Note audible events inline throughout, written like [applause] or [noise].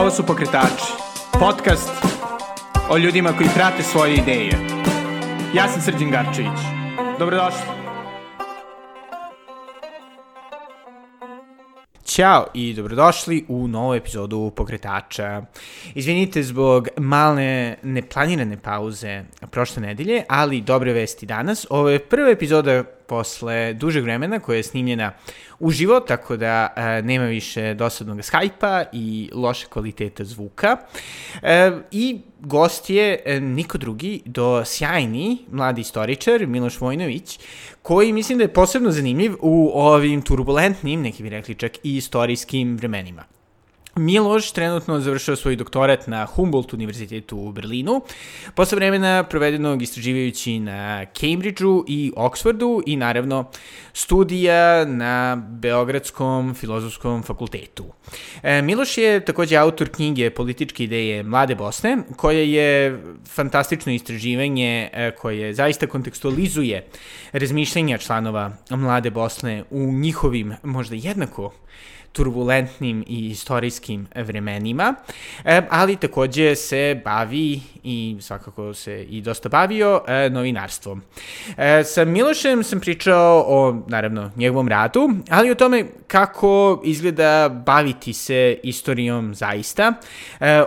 Ovo su Pokretači, podcast o ljudima koji prate svoje ideje. Ja sam Srđan Garčević. Dobrodošli. Ćao i dobrodošli u novu epizodu Pokretača. Izvinite zbog malne neplanirane pauze prošle nedelje, ali dobre vesti danas. Ovo je prva epizoda posle dužeg vremena koja je snimljena uživo, tako da e, nema više dosadnog skajpa i loše kvaliteta zvuka. E, I gost je e, niko drugi do sjajni mladi istoričar Miloš Vojnović, koji mislim da je posebno zanimljiv u ovim turbulentnim, neki bi rekli čak i istorijskim vremenima. Miloš trenutno završao svoj doktorat na Humboldt univerzitetu u Berlinu, posle vremena provedenog istraživajući na Cambridgeu i Oxfordu i naravno studija na Beogradskom filozofskom fakultetu. E, Miloš je takođe autor knjige Političke ideje Mlade Bosne, koja je fantastično istraživanje e, koje zaista kontekstualizuje razmišljenja članova Mlade Bosne u njihovim možda jednako turbulentnim i istorijskim vremenima, e, ali takođe se bavi i svakako se i dosta bavio e, novinarstvom. E, sa Milošem sam pričao o, naravno, njegovom radu, ali o tome kako izgleda baviti se istorijom zaista,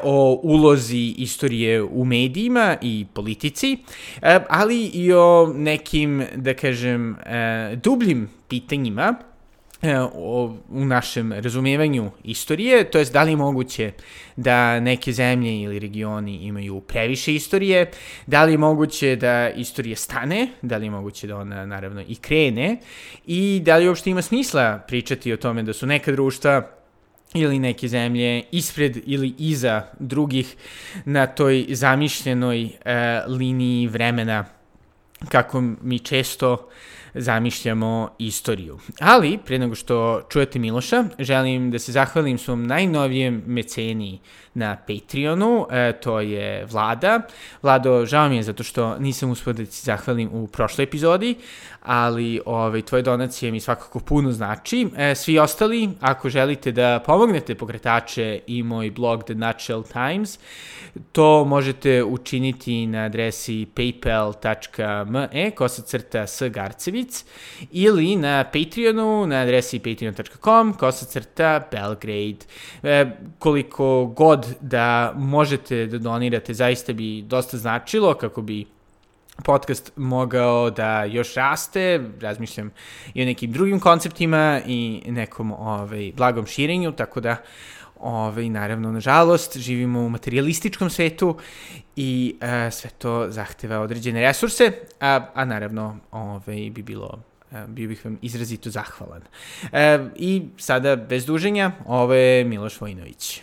o ulozi istorije u medijima i politici, ali i o nekim, da kažem, dubljim pitanjima o, u našem razumijevanju istorije, to je da li je moguće da neke zemlje ili regioni imaju previše istorije, da li je moguće da istorija stane, da li je moguće da ona naravno i krene i da li uopšte ima smisla pričati o tome da su neka društva ili neke zemlje ispred ili iza drugih na toj zamišljenoj e, liniji vremena kako mi često uh, zamišljamo istoriju. Ali, pre nego što čujete Miloša, želim da se zahvalim svom najnovijem meceniji na Patreonu, e, to je Vlada. Vlado, žao mi je zato što nisam uspio da ti zahvalim u prošloj epizodi, ali ovaj, tvoje donacije mi svakako puno znači. E, svi ostali, ako želite da pomognete pokretače i moj blog The Nutshell Times, to možete učiniti na adresi paypal.me kosacrta s Garcevic ili na Patreonu na adresi patreon.com kosacrta Belgrade. E, koliko god da možete da donirate, zaista bi dosta značilo kako bi podcast mogao da još raste, razmišljam i o nekim drugim konceptima i nekom ovaj, blagom širenju, tako da ovaj, naravno, nažalost, živimo u materialističkom svetu i e, sve to zahteva određene resurse, a, a naravno ovaj, bi bilo e, bio bih vam izrazito zahvalan. E, I sada, bez duženja, ovo je Miloš Vojinović.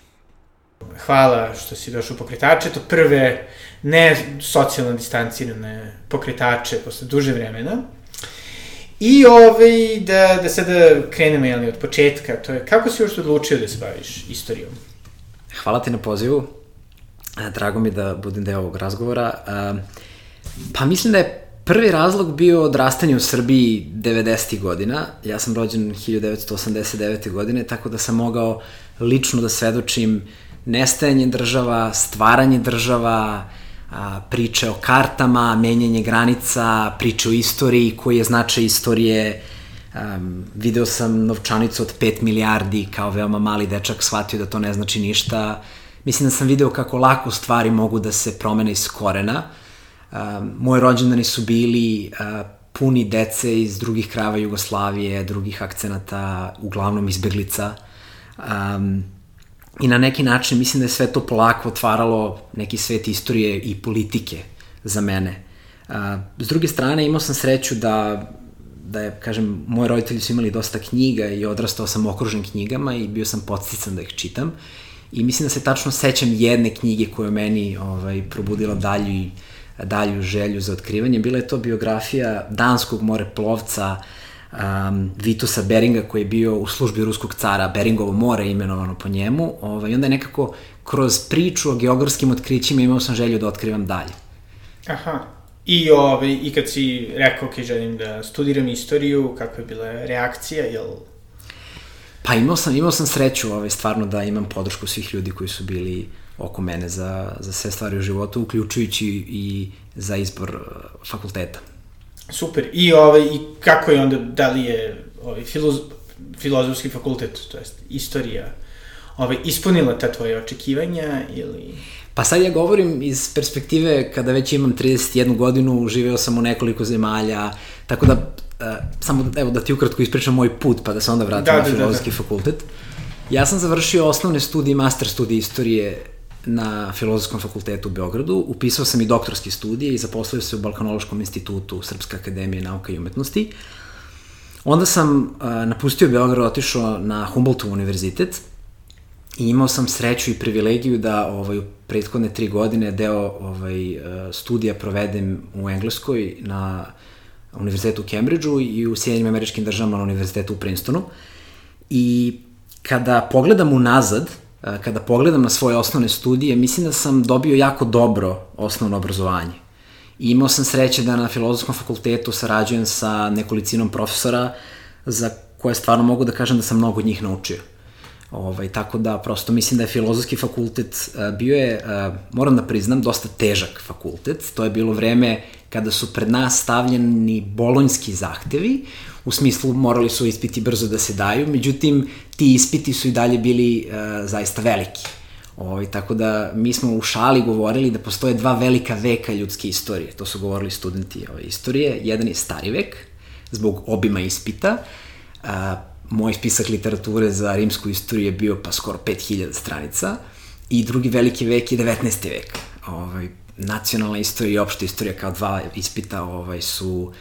Hvala što si došao u pokretače, to prve ne socijalno distancirane pokretače posle duže vremena. I ovaj, da, da sada krenemo jeli, od početka, to je kako si uopšte odlučio da se baviš istorijom? Hvala ti na pozivu. Drago mi da budem deo ovog razgovora. Pa mislim da je prvi razlog bio odrastanje u Srbiji 90. godina. Ja sam rođen 1989. godine, tako da sam mogao lično da svedočim nestajanje država, stvaranje država, a, priče o kartama, menjanje granica, priče o istoriji, koji je značaj istorije. Um, video sam novčanicu od 5 milijardi, kao veoma mali dečak shvatio da to ne znači ništa. Mislim da sam video kako lako stvari mogu da se promene iz korena. Um, moji rođendani su bili uh, puni dece iz drugih krava Jugoslavije, drugih akcenata, uglavnom izbeglica. Um, I na neki način mislim da je sve to polako otvaralo neki svet istorije i politike za mene. S druge strane, imao sam sreću da da je, kažem, moji roditelji su imali dosta knjiga i odrastao sam okružen knjigama i bio sam podstican da ih čitam. I mislim da se tačno sećam jedne knjige koja meni ovaj, probudila dalju, dalju želju za otkrivanje. Bila je to biografija danskog moreplovca uh, um, Vitusa Beringa koji je bio u službi ruskog cara, Beringovo more imenovano po njemu, ovaj, onda je nekako kroz priču o geografskim otkrićima imao sam želju da otkrivam dalje. Aha. I, ovaj, I kad si rekao, ok, želim da studiram istoriju, kakva je bila reakcija, jel Pa imao sam, imao sam sreću ovaj, stvarno da imam podršku svih ljudi koji su bili oko mene za, za sve stvari u životu, uključujući i za izbor uh, fakulteta. Super. I, ovaj, i kako je onda, da li je ovaj, filoz, filozofski fakultet, to jest istorija, ovaj, ispunila ta tvoje očekivanja ili... Pa sad ja govorim iz perspektive kada već imam 31 godinu, živeo sam u nekoliko zemalja, tako da uh, samo evo da ti ukratko ispričam moj put pa da se onda vratim da, na da, filozofski da, da. fakultet. Ja sam završio osnovne studije, master studije istorije na Filozofskom fakultetu u Beogradu, upisao sam i doktorski studije i zaposlio se u Balkanološkom institutu Srpske akademije nauka i umetnosti. Onda sam uh, napustio Beograd, otišao na Humboldtov univerzitet i imao sam sreću i privilegiju da ovaj, u prethodne tri godine deo ovaj, studija provedem u Engleskoj na univerzitetu u Cambridgeu i u Sjedinjim američkim državama na univerzitetu u Princetonu. I kada pogledam unazad, kada pogledam na svoje osnovne studije, mislim da sam dobio jako dobro osnovno obrazovanje. I imao sam sreće da na filozofskom fakultetu sarađujem sa nekolicinom profesora za koje stvarno mogu da kažem da sam mnogo od njih naučio. Ovaj, tako da prosto mislim da je filozofski fakultet bio je, moram da priznam, dosta težak fakultet. To je bilo vreme kada su pred nas stavljeni bolonjski zahtevi, u smislu morali su ispiti brzo da se daju, međutim ti ispiti su i dalje bili uh, zaista veliki. Ovaj, tako da mi smo u šali govorili da postoje dva velika veka ljudske istorije. To su govorili studenti ove istorije. Jedan je stari vek, zbog obima ispita. Uh, moj spisak literature za rimsku istoriju je bio pa skoro 5000 stranica. I drugi veliki vek je 19. vek. Ovaj, nacionalna istorija i opšta istorija kao dva ispita ovaj, su uh,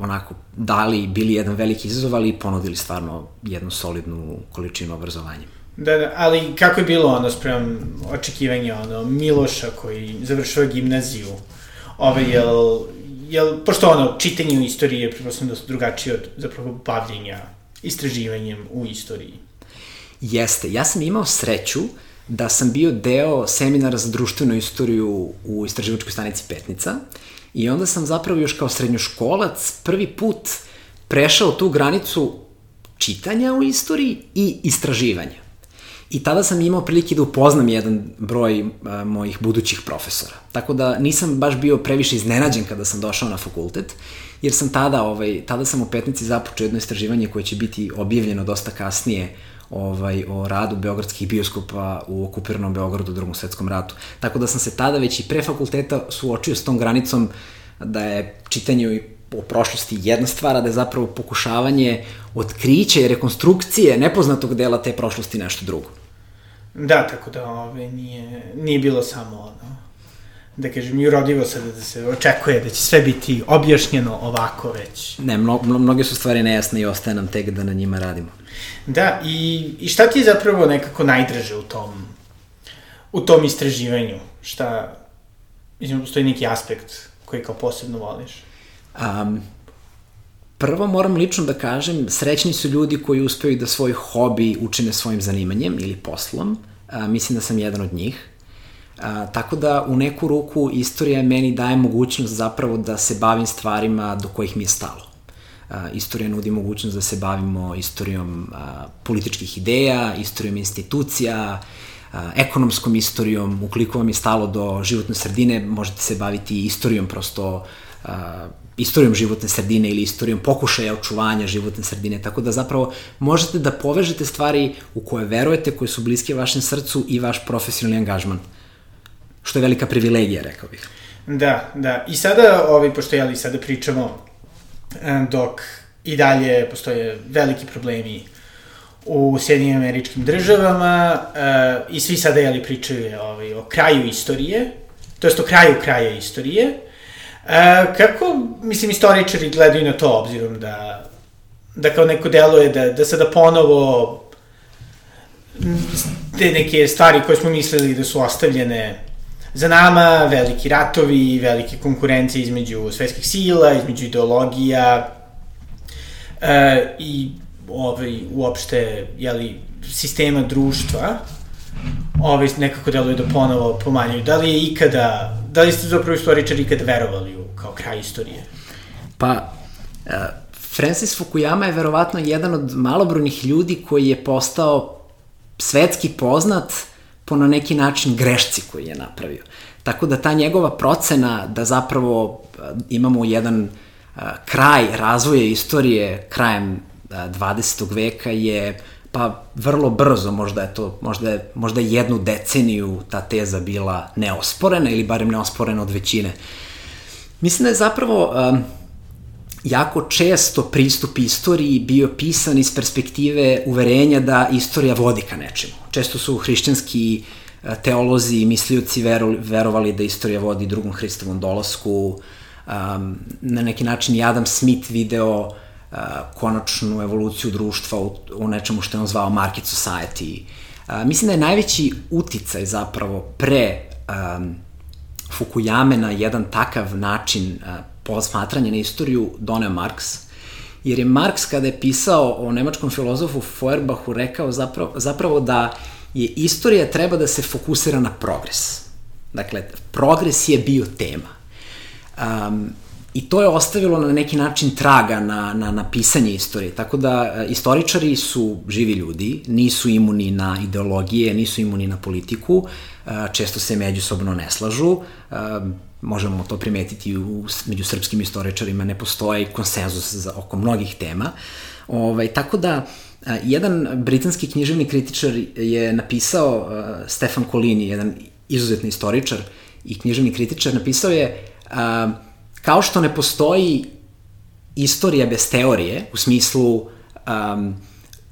onako dali, bili jedan veliki izazov, ali i ponudili stvarno jednu solidnu količinu obrazovanja. Da, da, ali kako je bilo ono sprem očekivanja ono, Miloša koji završava gimnaziju? Ove, jel, jel, pošto ono, čitanje u istoriji je pretpostavljeno da drugačije od zapravo bavljenja istraživanjem u istoriji. Jeste, ja sam imao sreću da sam bio deo seminara za društvenu istoriju u istraživačkoj stanici Petnica i onda sam zapravo još kao srednjoškolac prvi put prešao tu granicu čitanja u istoriji i istraživanja. I tada sam imao prilike da upoznam jedan broj a, mojih budućih profesora. Tako da nisam baš bio previše iznenađen kada sam došao na fakultet, jer sam tada, ovaj, tada sam u Petnici započeo jedno istraživanje koje će biti objavljeno dosta kasnije ovaj, o radu beogradskih bioskopa u okupiranom Beogradu u drugom svetskom ratu. Tako da sam se tada već i pre fakulteta suočio s tom granicom da je čitanje o prošlosti jedna stvar, a da je zapravo pokušavanje otkrića i rekonstrukcije nepoznatog dela te prošlosti nešto drugo. Da, tako da ove, nije, nije bilo samo ono, da kažem, i urodivo se da, da se očekuje da će sve biti objašnjeno ovako već. Ne, mno, mno, mnoge su stvari nejasne i ostaje nam tek da na njima radimo. Da, i, i šta ti je zapravo nekako najdraže u tom, u tom istraživanju? Šta, mislim, postoji neki aspekt koji kao posebno voliš? Um, prvo moram lično da kažem, srećni su ljudi koji uspeju da svoj hobi učine svojim zanimanjem ili poslom. Uh, mislim da sam jedan od njih. A, tako da u neku ruku istorija meni daje mogućnost zapravo da se bavim stvarima do kojih mi je stalo. A, istorija nudi mogućnost da se bavimo istorijom a, političkih ideja, istorijom institucija, a, ekonomskom istorijom, ukoliko vam je stalo do životne sredine, možete se baviti istorijom prosto a, istorijom životne sredine ili istorijom pokušaja očuvanja životne sredine, tako da zapravo možete da povežete stvari u koje verujete, koje su bliske vašem srcu i vaš profesionalni angažman. Uh, što je velika privilegija, rekao bih. Da, da. I sada, ovaj, pošto jeli, sada pričamo e, dok i dalje postoje veliki problemi u Sjedinim američkim državama uh, i svi sada jeli pričaju ovaj, o kraju istorije, to jest o kraju kraja istorije. Uh, kako, mislim, istoričari gledaju na to, obzirom da, da kao neko deluje da, da sada ponovo te neke stvari koje smo mislili da su ostavljene za nama veliki ratovi, velike konkurencije između svetskih sila, između ideologija e, i ovaj, uopšte jeli, sistema društva ovaj, nekako deluje da ponovo pomanjaju. Da li je ikada, da li ste zapravo istoričari ikada verovali u kao kraj istorije? Pa, e, Francis Fukuyama je verovatno jedan od malobrojnih ljudi koji je postao svetski poznat po na neki način grešci koji je napravio. Tako da ta njegova procena da zapravo imamo jedan kraj razvoja istorije krajem 20. veka je pa vrlo brzo, možda je to, možda je, možda je jednu deceniju ta teza bila neosporena ili barem neosporena od većine. Mislim da je zapravo jako često pristup istoriji bio pisan iz perspektive uverenja da istorija vodi ka nečemu. Često su hrišćanski uh, teolozi i mislioci verovali da istorija vodi drugom Hristovom dolasku, na neki način i Adam Smith video uh, konačnu evoluciju društva u, nečemu što je on zvao market society. Mislim da je najveći uticaj zapravo pre um, Fukuyame na jedan takav način posmatranja na istoriju doneo Marks, jer je Marks kada je pisao o nemačkom filozofu Feuerbachu rekao zapravo, zapravo da je istorija treba da se fokusira na progres. Dakle, progres je bio tema. Um, I to je ostavilo na neki način traga na, na, na pisanje istorije. Tako da e, istoričari su živi ljudi, nisu imuni na ideologije, nisu imuni na politiku, e, često se međusobno ne slažu. Možemo to primetiti u, među srpskim istoričarima, ne postoji konsenzus za, oko mnogih tema. Ovaj, tako da, jedan britanski književni kritičar je napisao, Stefan Kolini, jedan izuzetni istoričar i književni kritičar, napisao je uh, kao što ne postoji istorija bez teorije, u smislu um,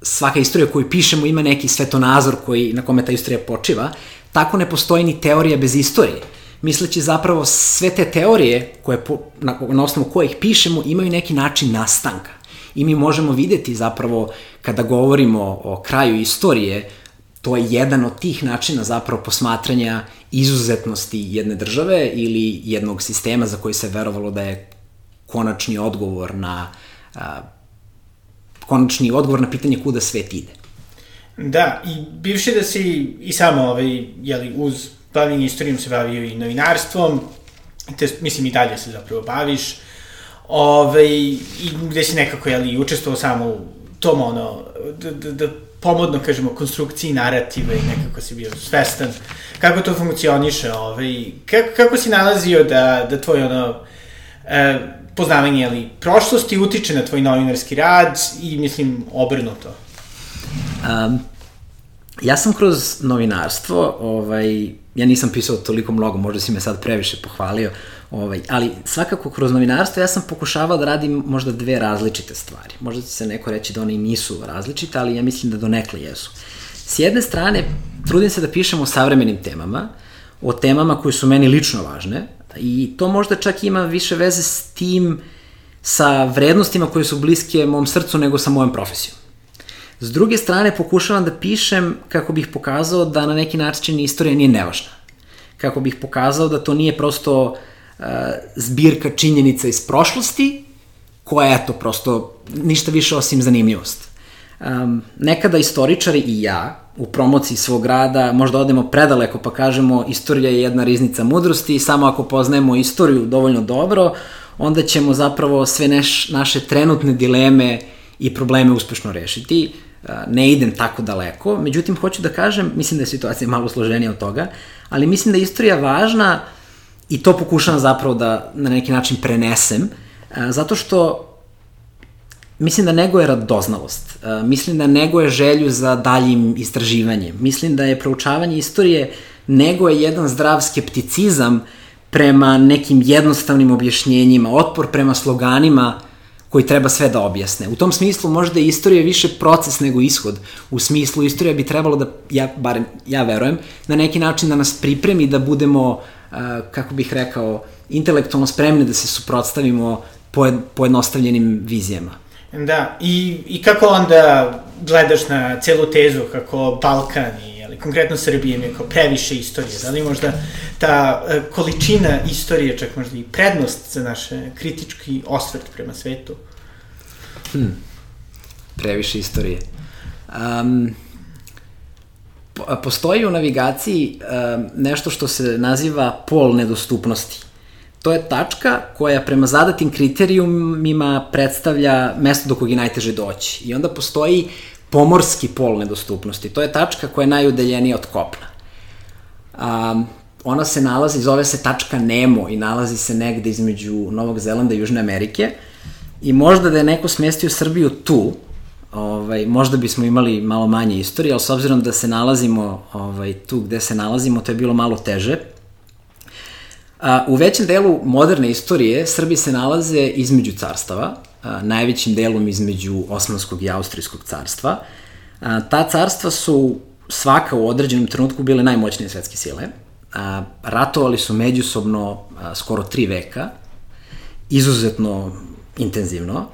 svaka istorija koju pišemo ima neki svetonazor koji, na kome ta istorija počiva, tako ne postoji ni teorija bez istorije. Misleći zapravo sve te teorije koje, na, na osnovu kojih pišemo imaju neki način nastanka. I mi možemo videti zapravo kada govorimo o kraju istorije, to je jedan od tih načina zapravo posmatranja izuzetnosti jedne države ili jednog sistema za koji se verovalo da je konačni odgovor na a, konačni odgovor na pitanje kuda svet ide. Da, i bivši da si i samo, ovaj, jeli, uz bavljenje istorijom se bavio i novinarstvom, te, mislim, i dalje se zapravo baviš, ovaj, i gde si nekako, jeli, učestvovao samo u tom, ono, da, da, da pomodno kažemo, konstrukciji narativa i nekako si bio svestan kako to funkcioniše, ovaj, kako, kako si nalazio da, da tvoj ono, e, poznavanje ali, prošlosti utiče na tvoj novinarski rad i mislim obrnuto? Um, ja sam kroz novinarstvo, ovaj, ja nisam pisao toliko mnogo, možda si me sad previše pohvalio, Ovaj, ali svakako kroz novinarstvo ja sam pokušavao da radim možda dve različite stvari. Možda će se neko reći da one i nisu različite, ali ja mislim da donekle jesu. S jedne strane, trudim se da pišem o savremenim temama, o temama koje su meni lično važne i to možda čak ima više veze s tim, sa vrednostima koje su bliske mom srcu nego sa mojom profesijom. S druge strane, pokušavam da pišem kako bih pokazao da na neki način istorija nije nevažna. Kako bih pokazao da to nije prosto uh, zbirka činjenica iz prošlosti, koja je to prosto ništa više osim zanimljivost. Um, nekada istoričari i ja u promociji svog rada možda odemo predaleko pa kažemo istorija je jedna riznica mudrosti i samo ako poznajemo istoriju dovoljno dobro, onda ćemo zapravo sve neš, naše trenutne dileme i probleme uspešno rešiti. Ne idem tako daleko, međutim hoću da kažem, mislim da je situacija malo složenija od toga, ali mislim da je istorija važna I to pokušavam zapravo da na neki način prenesem, zato što mislim da nego je radoznalost, mislim da nego je želju za daljim istraživanjem, mislim da je proučavanje istorije nego je jedan zdrav skepticizam prema nekim jednostavnim objašnjenjima, otpor prema sloganima koji treba sve da objasne. U tom smislu možda je istorija više proces nego ishod. U smislu istorija bi trebalo da, ja, barem ja verujem, na neki način da nas pripremi da budemo kako bih rekao, intelektualno spremni da se suprotstavimo pojednostavljenim vizijama. Da, i, i kako onda gledaš na celu tezu kako Balkan i konkretno Srbije je kao previše istorije, da li možda ta uh, količina istorije čak možda i prednost za naš kritički osvrt prema svetu? Hmm. Previše istorije. Um, postoji u navigaciji nešto što se naziva pol nedostupnosti. to je tačka koja prema zadatim kriterijumima predstavlja mesto do kog je najteže doći. I onda postoji pomorski pol nedostupnosti. To je tačka koja je najudaljenija od kopna. Um, ona se nalazi, zove se tačka Nemo i nalazi se negde između Novog Zelanda i Južne Amerike. I možda da je neko smestio Srbiju tu, ovaj, možda bismo imali malo manje istorije, ali s obzirom da se nalazimo ovaj, tu gde se nalazimo, to je bilo malo teže. A, u većem delu moderne istorije Srbi se nalaze između carstava, najvećim delom između Osmanskog i Austrijskog carstva. A, ta carstva su svaka u određenom trenutku bile najmoćnije svetske sile. A, ratovali su međusobno a, skoro tri veka, izuzetno intenzivno.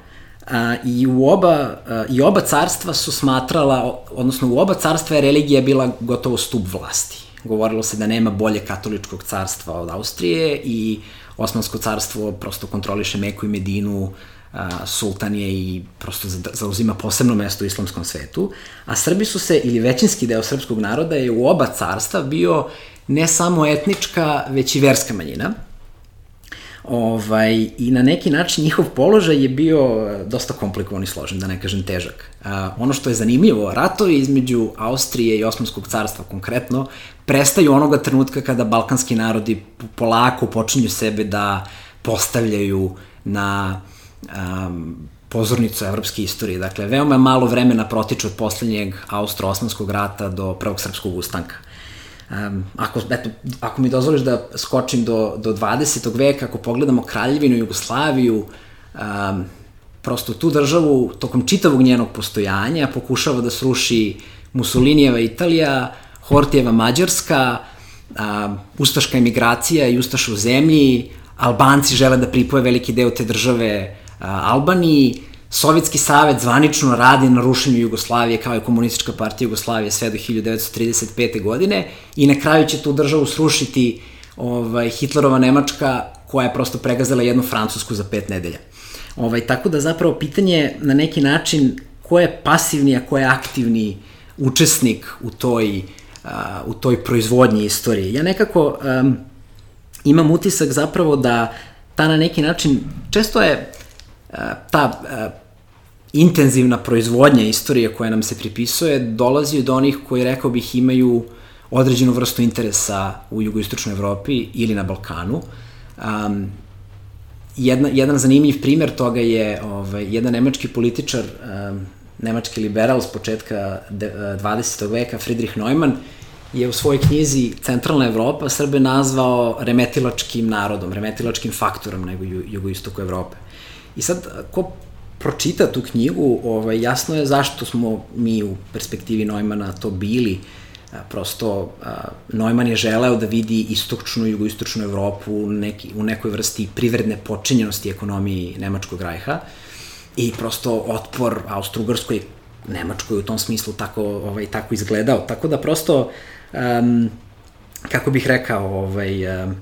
A, I u oba, a, i oba carstva su smatrala, odnosno u oba carstva je religija bila gotovo stup vlasti. Govorilo se da nema bolje katoličkog carstva od Austrije i Osmansko carstvo prosto kontroliše Meku i Medinu, sultan je i prosto zauzima posebno mesto u islamskom svetu, a Srbi su se, ili većinski deo srpskog naroda je u oba carstva bio ne samo etnička, već i verska manjina. Ovaj, I na neki način njihov položaj je bio e, dosta komplikovan i složen, da ne kažem težak. A, ono što je zanimljivo, ratovi između Austrije i Osmanskog carstva konkretno prestaju onoga trenutka kada balkanski narodi polako počinju sebe da postavljaju na um, pozornicu evropske istorije. Dakle, veoma malo vremena protiče od poslednjeg Austro-Osmanskog rata do prvog srpskog ustanka. Um, ako, eto, ako mi dozvoliš da skočim do, do 20. veka, ako pogledamo Kraljevinu Jugoslaviju, um, prosto tu državu tokom čitavog njenog postojanja pokušava da sruši Mussolinijeva Italija, Hortijeva Mađarska, um, ustaška emigracija i ustaša u zemlji, Albanci žele da pripoje veliki deo te države Albaniji, Sovjetski savet zvanično radi na rušenju Jugoslavije kao i komunistička partija Jugoslavije sve do 1935. godine i na kraju će tu državu srušiti ovaj, Hitlerova Nemačka koja je prosto pregazala jednu Francusku za pet nedelja. Ovaj, tako da zapravo pitanje na neki način ko je pasivni, a ko je aktivni učesnik u toj, uh, u toj proizvodnji istorije. Ja nekako um, imam utisak zapravo da ta na neki način, često je uh, ta uh, intenzivna proizvodnja istorije koja nam se pripisuje dolazi od onih koji, rekao bih, imaju određenu vrstu interesa u jugoistočnoj Evropi ili na Balkanu. Um, jedna, jedan zanimljiv primer toga je ovaj, jedan nemački političar, um, nemački liberal s početka de, 20. veka, Friedrich Neumann, je u svojoj knjizi Centralna Evropa Srbe nazvao remetilačkim narodom, remetilačkim faktorom ju, jugoistoku Evrope. I sad, ko pročita tu knjigu, ovaj, jasno je zašto smo mi u perspektivi Neumana to bili. Prosto, Neumann je želeo da vidi istočnu i jugoistočnu Evropu neki, u nekoj vrsti privredne počinjenosti ekonomiji Nemačkog rajha i prosto otpor Austro-Ugrskoj Nemačkoj u tom smislu tako, ovaj, tako izgledao. Tako da prosto, um, kako bih rekao, ovaj, um,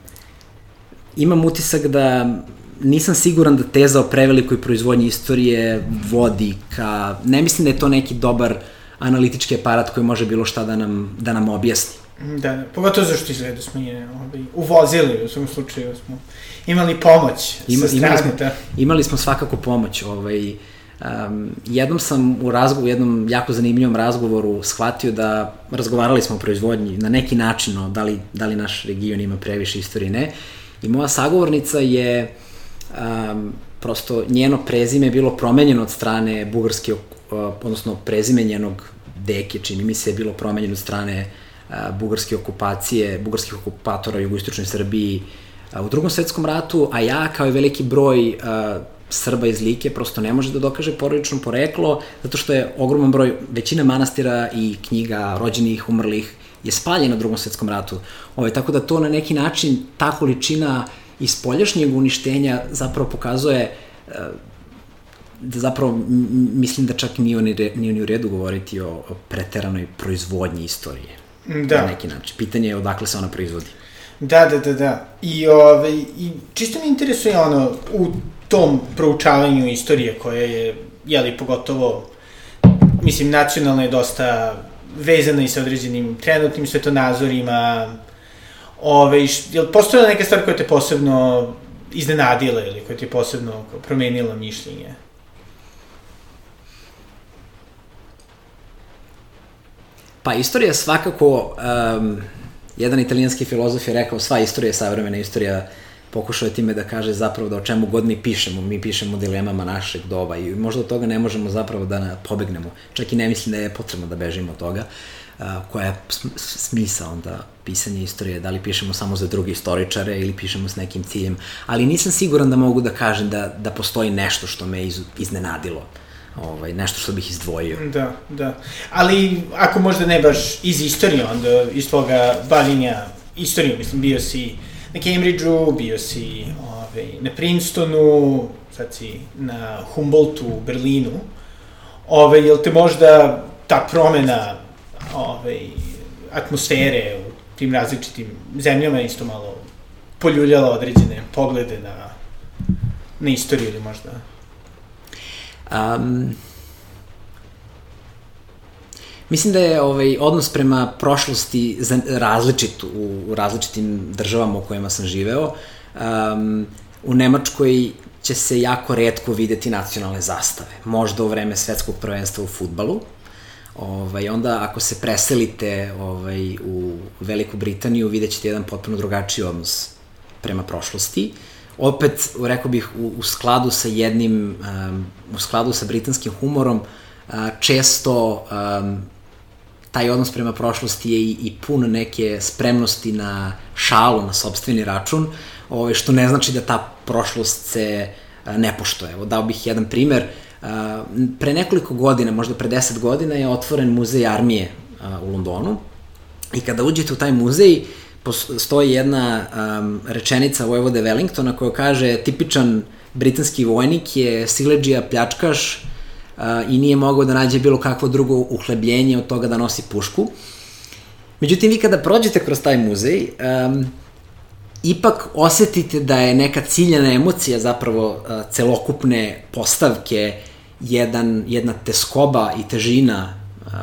imam utisak da nisam siguran da teza o prevelikoj proizvodnji istorije vodi ka... Ne mislim da je to neki dobar analitički aparat koji može bilo šta da nam, da nam objasni. Da, da. Pogotovo zašto izgleda smo je ovaj, uvozili, u svom slučaju smo imali pomoć Ima, sa strane. Imali smo, da. imali smo svakako pomoć. Ovaj, um, jednom sam u razgovoru, jednom jako zanimljivom razgovoru shvatio da razgovarali smo o proizvodnji na neki način, no, da, li, da li naš region ima previše istorije, ne. I moja sagovornica je um, prosto njeno prezime je bilo promenjeno od strane bugarske, uh, odnosno prezime njenog deke, čini mi se, je bilo promenjeno od strane uh, bugarske okupacije, bugarskih okupatora u jugoistočnoj Srbiji uh, u drugom svetskom ratu, a ja kao i veliki broj uh, Srba iz Like prosto ne može da dokaže porodično poreklo, zato što je ogroman broj, većina manastira i knjiga rođenih, umrlih je spaljena u drugom svetskom ratu. Ove, ovaj, tako da to na neki način, ta količina uh, iz spoljašnjeg uništenja zapravo pokazuje e, da zapravo mislim da čak nije ni, nije ni u redu govoriti o, o preteranoj proizvodnji istorije. Da. Na neki način. Pitanje je odakle se ona proizvodi. Da, da, da, da. I, ove, ovaj, i čisto me interesuje ono, u tom proučavanju istorije koja je, jeli, pogotovo, mislim, nacionalna je dosta vezana i sa određenim trenutnim svetonazorima, Ove, jel postojala neka stvar koja te posebno iznenadila ili koja ti je posebno promenila mišljenje? Pa istorija svakako, um, jedan italijanski filozof je rekao sva istorija je savremena istorija, pokušao je time da kaže zapravo da o čemu god mi pišemo, mi pišemo dilemama našeg doba i možda od toga ne možemo zapravo da pobegnemo. Čak i ne mislim da je potrebno da bežimo od toga. Uh, koja je smisa onda pisanja istorije, da li pišemo samo za druge istoričare ili pišemo s nekim ciljem, ali nisam siguran da mogu da kažem da, da postoji nešto što me iz, iznenadilo. Ovaj, nešto što bih izdvojio. Da, da. Ali ako možda ne baš iz istorije, onda iz tvoga bavljenja istorije, mislim, bio si na Cambridgeu, bio si ovaj, na Princetonu, sad si na Humboldtu u Berlinu. Ovaj, jel te možda ta promena ovaj, atmosfere u tim različitim zemljama isto malo poljuljala određene poglede na, na istoriju ili možda Um, Mislim da je ovaj odnos prema prošlosti različit u, u različitim državama u kojima sam živeo. Um, u Nemačkoj će se jako redko videti nacionalne zastave. Možda u vreme svetskog prvenstva u futbalu. Ovaj, onda ako se preselite ovaj, u Veliku Britaniju, vidjet ćete jedan potpuno drugačiji odnos prema prošlosti. Opet, rekao bih, u, u skladu sa jednim, um, u skladu sa britanskim humorom, uh, često um, taj odnos prema prošlosti je i, i pun neke spremnosti na šalu, na sobstveni račun, ovaj, što ne znači da ta prošlost se ne poštoje. Evo, dao bih jedan primer. Pre nekoliko godina, možda pre deset godina, je otvoren muzej armije uh, u Londonu i kada uđete u taj muzej, uh, stoji jedna um, rečenica Vojvode Wellingtona koja kaže tipičan britanski vojnik je sileđija pljačkaš uh, i nije mogao da nađe bilo kakvo drugo uhlebljenje od toga da nosi pušku. Međutim, vi kada prođete kroz taj muzej, um, ipak osetite da je neka ciljena emocija zapravo uh, celokupne postavke jedan, jedna teskoba i težina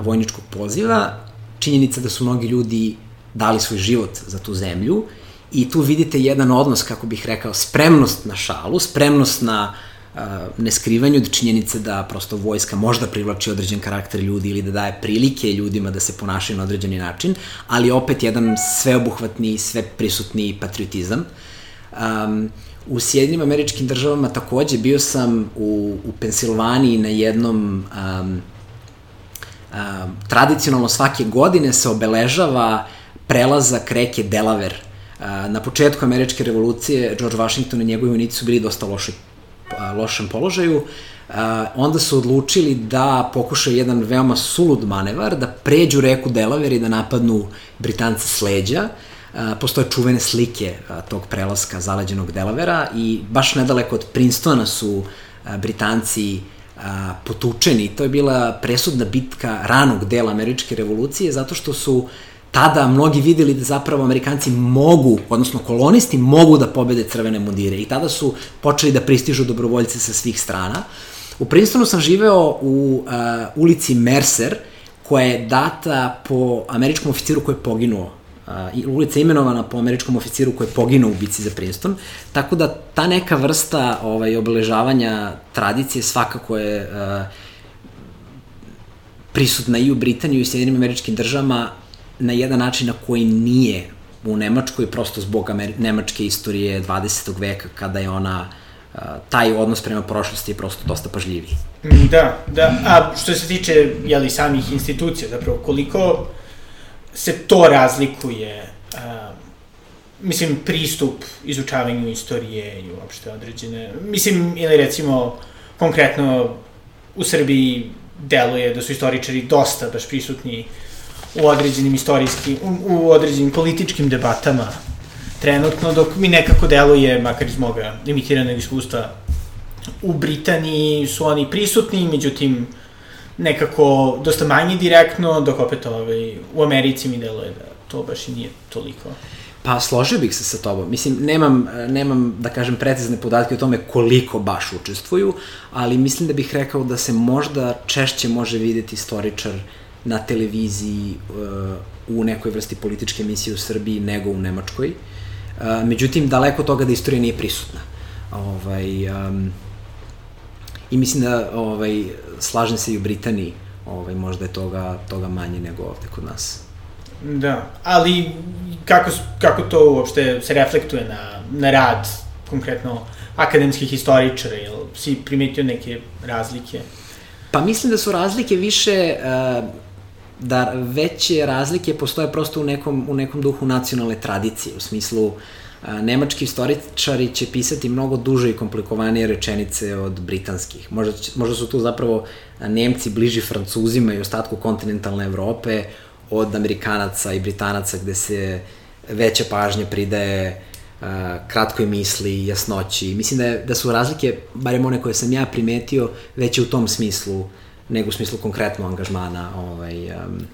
vojničkog poziva, činjenica da su mnogi ljudi dali svoj život za tu zemlju i tu vidite jedan odnos, kako bih rekao, spremnost na šalu, spremnost na uh, neskrivanju činjenice da prosto vojska možda privlači određen karakter ljudi ili da daje prilike ljudima da se ponašaju na određeni način, ali opet jedan sveobuhvatni, sve prisutni patriotizam. Um, u Sjedinim američkim državama takođe bio sam u, u Pensilvaniji na jednom um, um, tradicionalno svake godine se obeležava uh, prelazak reke Delaware. Na početku američke revolucije George Washington i njegovi vojnici su bili dosta loši, lošem položaju. Onda su odlučili da pokušaju jedan veoma sulud manevar, da pređu reku Delaware i da napadnu Britance s leđa. Postoje čuvene slike tog prelaska zaleđenog Delavera i baš nedaleko od Princetona su Britanci potučeni. To je bila presudna bitka ranog dela američke revolucije zato što su tada mnogi videli da zapravo Amerikanci mogu, odnosno kolonisti mogu da pobede crvene mundire i tada su počeli da pristižu dobrovoljce sa svih strana. U Princetonu sam živeo u uh, ulici Mercer, koja je data po američkom oficiru koji je poginuo uh, ulica imenovana po američkom oficiru koji je poginuo u bici za Princeton, tako da ta neka vrsta ovaj, obeležavanja tradicije svakako je uh, prisutna i u Britaniji i u Sjedinim američkim državama, na jedan način na koji nije u Nemačkoj, prosto zbog Amer nemačke istorije 20. veka, kada je ona taj odnos prema prošlosti je prosto dosta pažljiviji. Da, da. A što se tiče jeli, samih institucija, zapravo koliko se to razlikuje, a, mislim, pristup izučavanju istorije i uopšte određene, mislim, ili recimo, konkretno u Srbiji deluje da su istoričari dosta baš prisutni u određenim istorijskim, u, u određenim političkim debatama trenutno, dok mi nekako deluje, makar iz moga limitiranog iskustva, u Britaniji su oni prisutni, međutim, nekako dosta manje direktno, dok opet ovaj, u Americi mi deluje da to baš i nije toliko. Pa složio bih se sa tobom. Mislim, nemam, nemam, da kažem, precizne podatke o tome koliko baš učestvuju, ali mislim da bih rekao da se možda češće može videti istoričar na televiziji uh, u nekoj vrsti političke emisije u Srbiji nego u Nemačkoj. Uh, međutim, daleko toga da istorija nije prisutna. Ovaj, um, I mislim da ovaj, slažem se i u Britaniji, ovaj, možda je toga, toga manje nego ovde kod nas. Da, ali kako, kako to uopšte se reflektuje na, na rad, konkretno akademskih historičara, jel si primetio neke razlike? Pa mislim da su razlike više, uh, da veće razlike postoje prosto u nekom, u nekom duhu nacionalne tradicije, u smislu uh, nemački istoričari će pisati mnogo duže i komplikovanije rečenice od britanskih. Možda, možda su tu zapravo Nemci bliži Francuzima i ostatku kontinentalne Evrope od Amerikanaca i Britanaca gde se veća pažnja pridaje uh, kratkoj misli, jasnoći. Mislim da, je, da su razlike, barem one koje sam ja primetio, veće u tom smislu nego u smislu konkretno angažmana ovaj, um,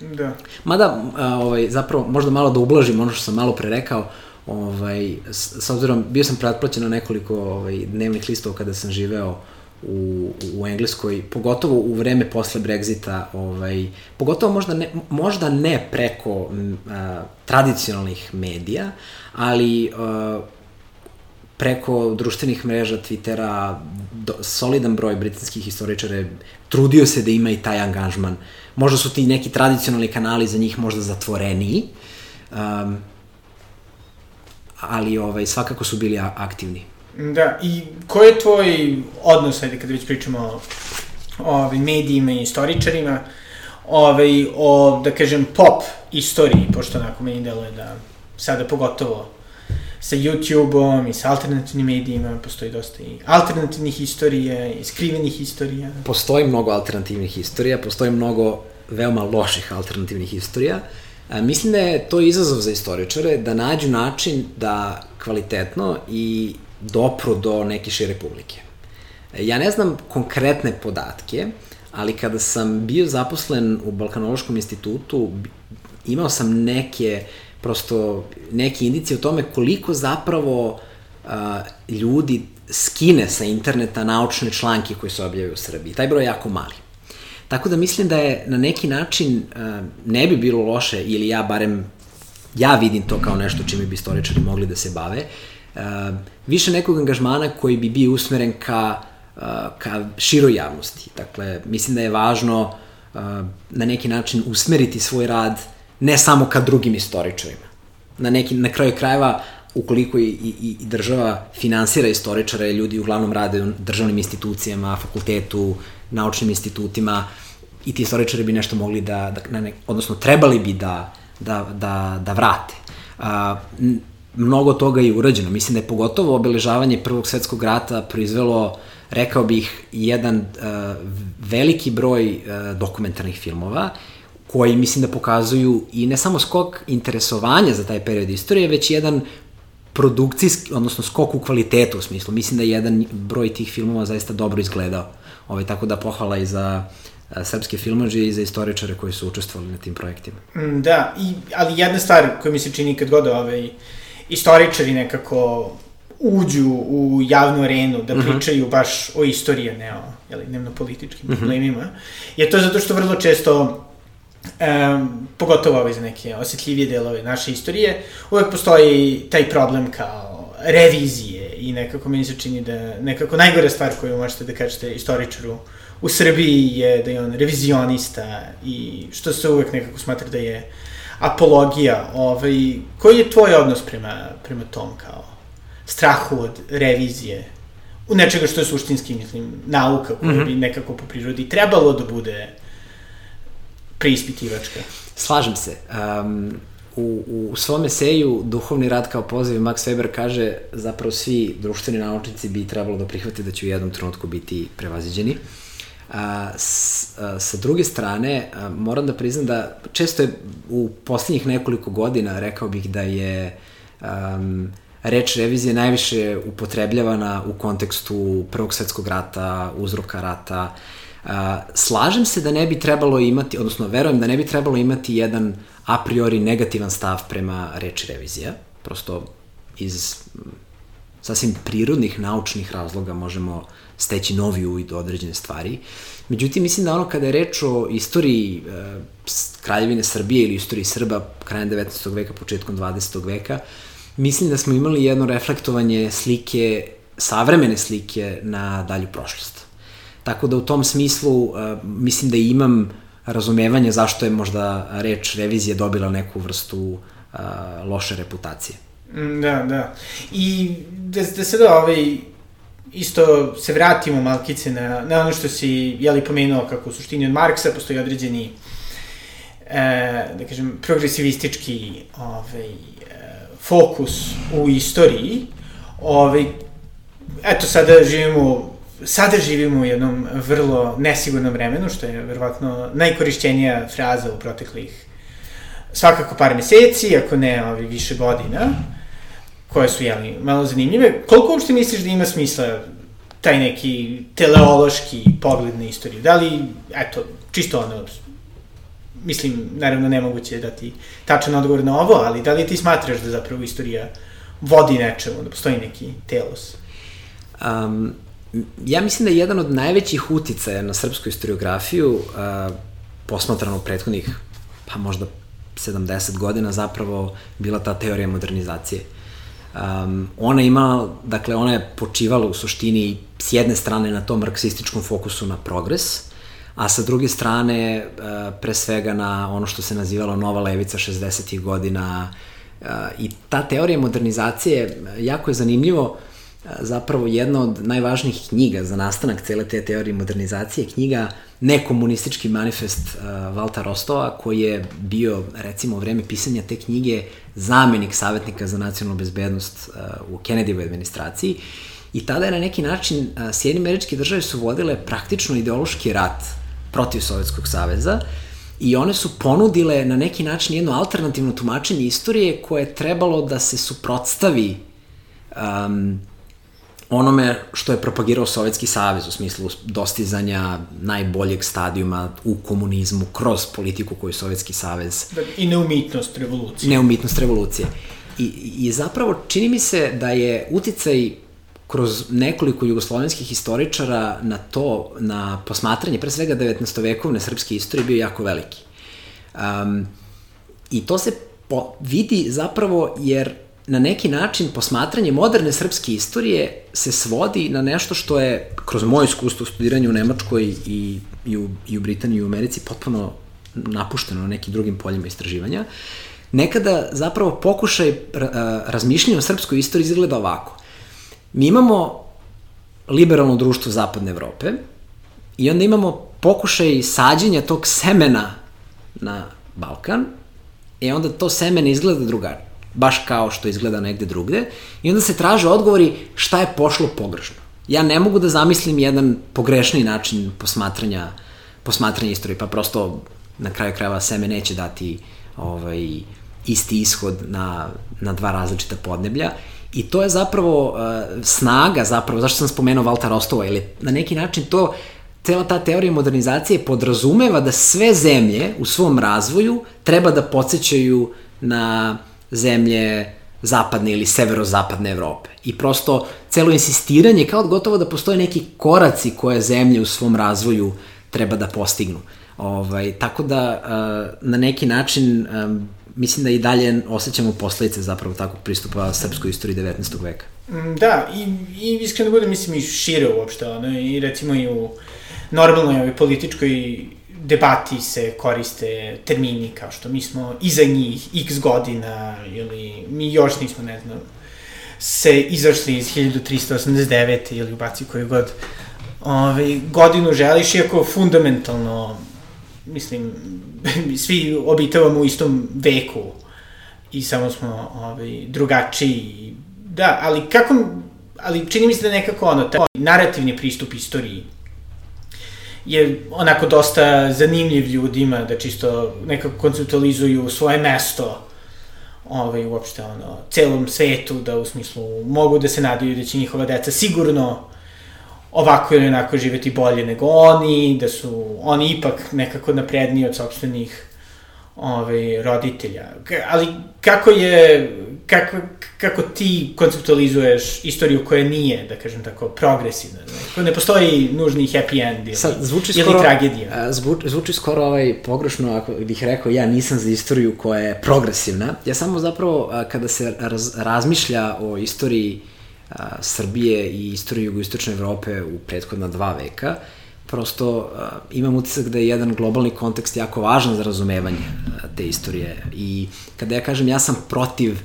Da. Mada, ovaj, zapravo, možda malo da ublažim ono što sam malo pre rekao, ovaj, s, s obzirom, bio sam pretplaćen na nekoliko ovaj, dnevnih listova kada sam živeo u, u Engleskoj, pogotovo u vreme posle Brexita, ovaj, pogotovo možda ne, možda ne preko a, tradicionalnih medija, ali a, preko društvenih mreža, Twittera, do, solidan broj britanskih historičara trudio se da ima i taj angažman. Možda su ti neki tradicionalni kanali za njih možda zatvoreniji, um, ali ovaj, svakako su bili aktivni. Da, i ko je tvoj odnos, ajde kada već pričamo o ovaj, medijima i istoričarima, ovaj, o, da kažem, pop istoriji, pošto onako meni deluje da sada pogotovo sa YouTube-om i sa alternativnim medijima, postoji dosta i alternativnih istorija i skrivenih istorija. Postoji mnogo alternativnih istorija, postoji mnogo veoma loših alternativnih istorija. E, mislim da je to izazov za istoričare da nađu način da kvalitetno i dopru do neke šire publike. E, ja ne znam konkretne podatke, ali kada sam bio zaposlen u Balkanološkom institutu, imao sam neke prosto neke indicije o tome koliko zapravo a, ljudi skine sa interneta naučne članke koje se objavaju u Srbiji. Taj broj je jako mali. Tako da mislim da je na neki način a, ne bi bilo loše, ili ja barem, ja vidim to kao nešto čime bi istoričari mogli da se bave, a, više nekog angažmana koji bi bio usmeren ka, a, ka široj javnosti. Dakle, mislim da je važno na neki način usmeriti svoj rad ne samo ka drugim istoričarima. Na, neki, na kraju krajeva, ukoliko i, i, i država finansira istoričare, ljudi uglavnom rade u državnim institucijama, fakultetu, naučnim institutima, i ti istoričari bi nešto mogli da, da na ne, odnosno trebali bi da, da, da, da vrate. A, mnogo toga je urađeno. Mislim da je pogotovo obeležavanje Prvog svetskog rata proizvelo, rekao bih, jedan uh, veliki broj uh, dokumentarnih filmova koji mislim da pokazuju i ne samo skok interesovanja za taj period istorije, već jedan produkcijski, odnosno skok u kvalitetu u smislu. Mislim da je jedan broj tih filmova zaista dobro izgledao. Ovaj, tako da pohvala i za a, srpske filmaže i za istoričare koji su učestvovali na tim projektima. Mm, da, i, ali jedna stvar koja mi se čini kad god ovaj, istoričari nekako uđu u javnu arenu da mhm. pričaju mm -hmm. baš o istoriji, ne o jeli, dnevno-političkim mm -hmm. problemima, je to zato što vrlo često um, pogotovo ovaj za neke osjetljivije delove naše istorije, uvek postoji taj problem kao revizije i nekako meni se čini da nekako najgore stvar koju možete da kažete istoričaru u Srbiji je da je on revizionista i što se uvek nekako smatra da je apologija. Ovaj, koji je tvoj odnos prema, prema tom kao strahu od revizije u nečega što je suštinski, mislim, nauka koja mm -hmm. bi nekako po prirodi trebalo da bude preispitivačka. Slažem se. Um, u, u svom eseju Duhovni rad kao poziv Max Weber kaže zapravo svi društveni naučnici bi trebalo da prihvate da će u jednom trenutku biti prevaziđeni. A, s, a, sa druge strane, a, moram da priznam da često je u poslednjih nekoliko godina rekao bih da je um, reč revizije najviše upotrebljavana u kontekstu Prvog svetskog rata, uzroka rata, slažem se da ne bi trebalo imati, odnosno verujem da ne bi trebalo imati jedan a priori negativan stav prema reči revizija. Prosto iz sasvim prirodnih naučnih razloga možemo steći novi uvid u određene stvari. Međutim, mislim da ono kada je reč o istoriji e, Kraljevine Srbije ili istoriji Srba krajem 19. veka, početkom 20. veka, mislim da smo imali jedno reflektovanje slike savremene slike na dalju prošlost. Tako da u tom smislu uh, mislim da imam razumevanje zašto je možda reč revizije dobila neku vrstu uh, loše reputacije. Mm, Da, da. I da, da sada ovaj, isto se vratimo malkice na, na ono što si, jeli, pomenuo kako u suštini od Marksa postoji određeni e, da kažem, progresivistički ovaj, e, fokus u istoriji. Ovaj, eto, sada živimo sada živimo u jednom vrlo nesigurnom vremenu, što je verovatno najkorišćenija fraza u proteklih svakako par meseci, ako ne ovi, više godina, koje su, jeli, malo zanimljive. Koliko uopšte misliš da ima smisla taj neki teleološki pogled na istoriju? Da li, eto, čisto ono, mislim, naravno nemoguće je dati tačan odgovor na ovo, ali da li ti smatraš da zapravo istorija vodi nečemu, da postoji neki telos? Um, ja mislim da je jedan od najvećih uticaja na srpsku historiografiju, uh, posmatrano u prethodnih, pa možda 70 godina zapravo bila ta teorija modernizacije. Um, ona ima, dakle, ona je počivala u suštini s jedne strane na tom marksističkom fokusu na progres, a sa druge strane uh, pre svega na ono što se nazivalo nova levica 60. godina uh, i ta teorija modernizacije jako je zanimljivo zapravo jedna od najvažnijih knjiga za nastanak cele te teorije modernizacije, knjiga Nekomunistički manifest uh, Valta Rostova, koji je bio, recimo, u vreme pisanja te knjige zamenik savjetnika za nacionalnu bezbednost uh, u Kennedyjevoj administraciji. I tada je na neki način uh, američke države su vodile praktično ideološki rat protiv Sovjetskog saveza i one su ponudile na neki način jedno alternativno tumačenje istorije koje je trebalo da se suprotstavi um, onome što je propagirao Sovjetski savez u smislu dostizanja najboljeg stadijuma u komunizmu kroz politiku koju je Sovjetski savez... I neumitnost revolucije. Neumitnost revolucije. I, I zapravo čini mi se da je uticaj kroz nekoliko jugoslovenskih historičara na to, na posmatranje pre svega 19. srpske istorije bio jako veliki. Um, I to se po, vidi zapravo jer na neki način posmatranje moderne srpske istorije se svodi na nešto što je, kroz moje iskustvo u studiranju u Nemačkoj i, i, u, i u Britaniji i u Americi, potpuno napušteno na nekim drugim poljima istraživanja. Nekada zapravo pokušaj razmišljanja o srpskoj istoriji izgleda ovako. Mi imamo liberalno društvo Zapadne Evrope i onda imamo pokušaj sađenja tog semena na Balkan i onda to semene izgleda drugačije baš kao što izgleda negde drugde, i onda se traže odgovori šta je pošlo pogrešno. Ja ne mogu da zamislim jedan pogrešni način posmatranja, posmatranja istorije, pa prosto na kraju krajeva seme neće dati ovaj, isti ishod na, na dva različita podneblja i to je zapravo uh, snaga zapravo, zašto sam spomenuo Valta Rostova, ili na neki način to cela ta teorija modernizacije podrazumeva da sve zemlje u svom razvoju treba da podsjećaju na zemlje zapadne ili severozapadne Evrope. I prosto celo insistiranje kao gotovo da postoje neki koraci koje zemlje u svom razvoju treba da postignu. Ovaj, tako da na neki način mislim da i dalje osjećamo posledice zapravo takvog pristupa srpskoj istoriji 19. veka. Mm, da, i, i iskreno da budem, mislim, i šire uopšte, ono, i recimo i u normalnoj ovoj političkoj debati se koriste termini kao što mi smo iza njih x godina ili mi još nismo, ne znam, se izašli iz 1389. ili ubaci koju god ovaj, godinu želiš, iako fundamentalno, mislim, [laughs] svi obitavamo u istom veku i samo smo ovaj, drugačiji. Da, ali kako, ali čini mi se da nekako ono, taj narativni pristup istoriji je onako dosta zanimljiv ljudima da čisto nekako konceptualizuju svoje mesto ovaj, uopšte ono, celom svetu, da u smislu mogu da se nadaju da će njihova deca sigurno ovako ili onako živeti bolje nego oni, da su oni ipak nekako napredniji od sobstvenih ovaj, roditelja. Ali kako je, kako, kako ti konceptualizuješ istoriju koja nije, da kažem tako, progresivna? Ne, ne postoji nužni happy end ili, Sad, zvuči ili skoro, tragedija? Zvuči, zvuči skoro ovaj pogrešno ako bih rekao ja nisam za istoriju koja je progresivna. Ja samo zapravo kada se raz, razmišlja o istoriji a, Srbije i istoriju jugoistočne Evrope u prethodna dva veka, prosto a, imam utisak da je jedan globalni kontekst jako važan za razumevanje a, te istorije i kada ja kažem ja sam protiv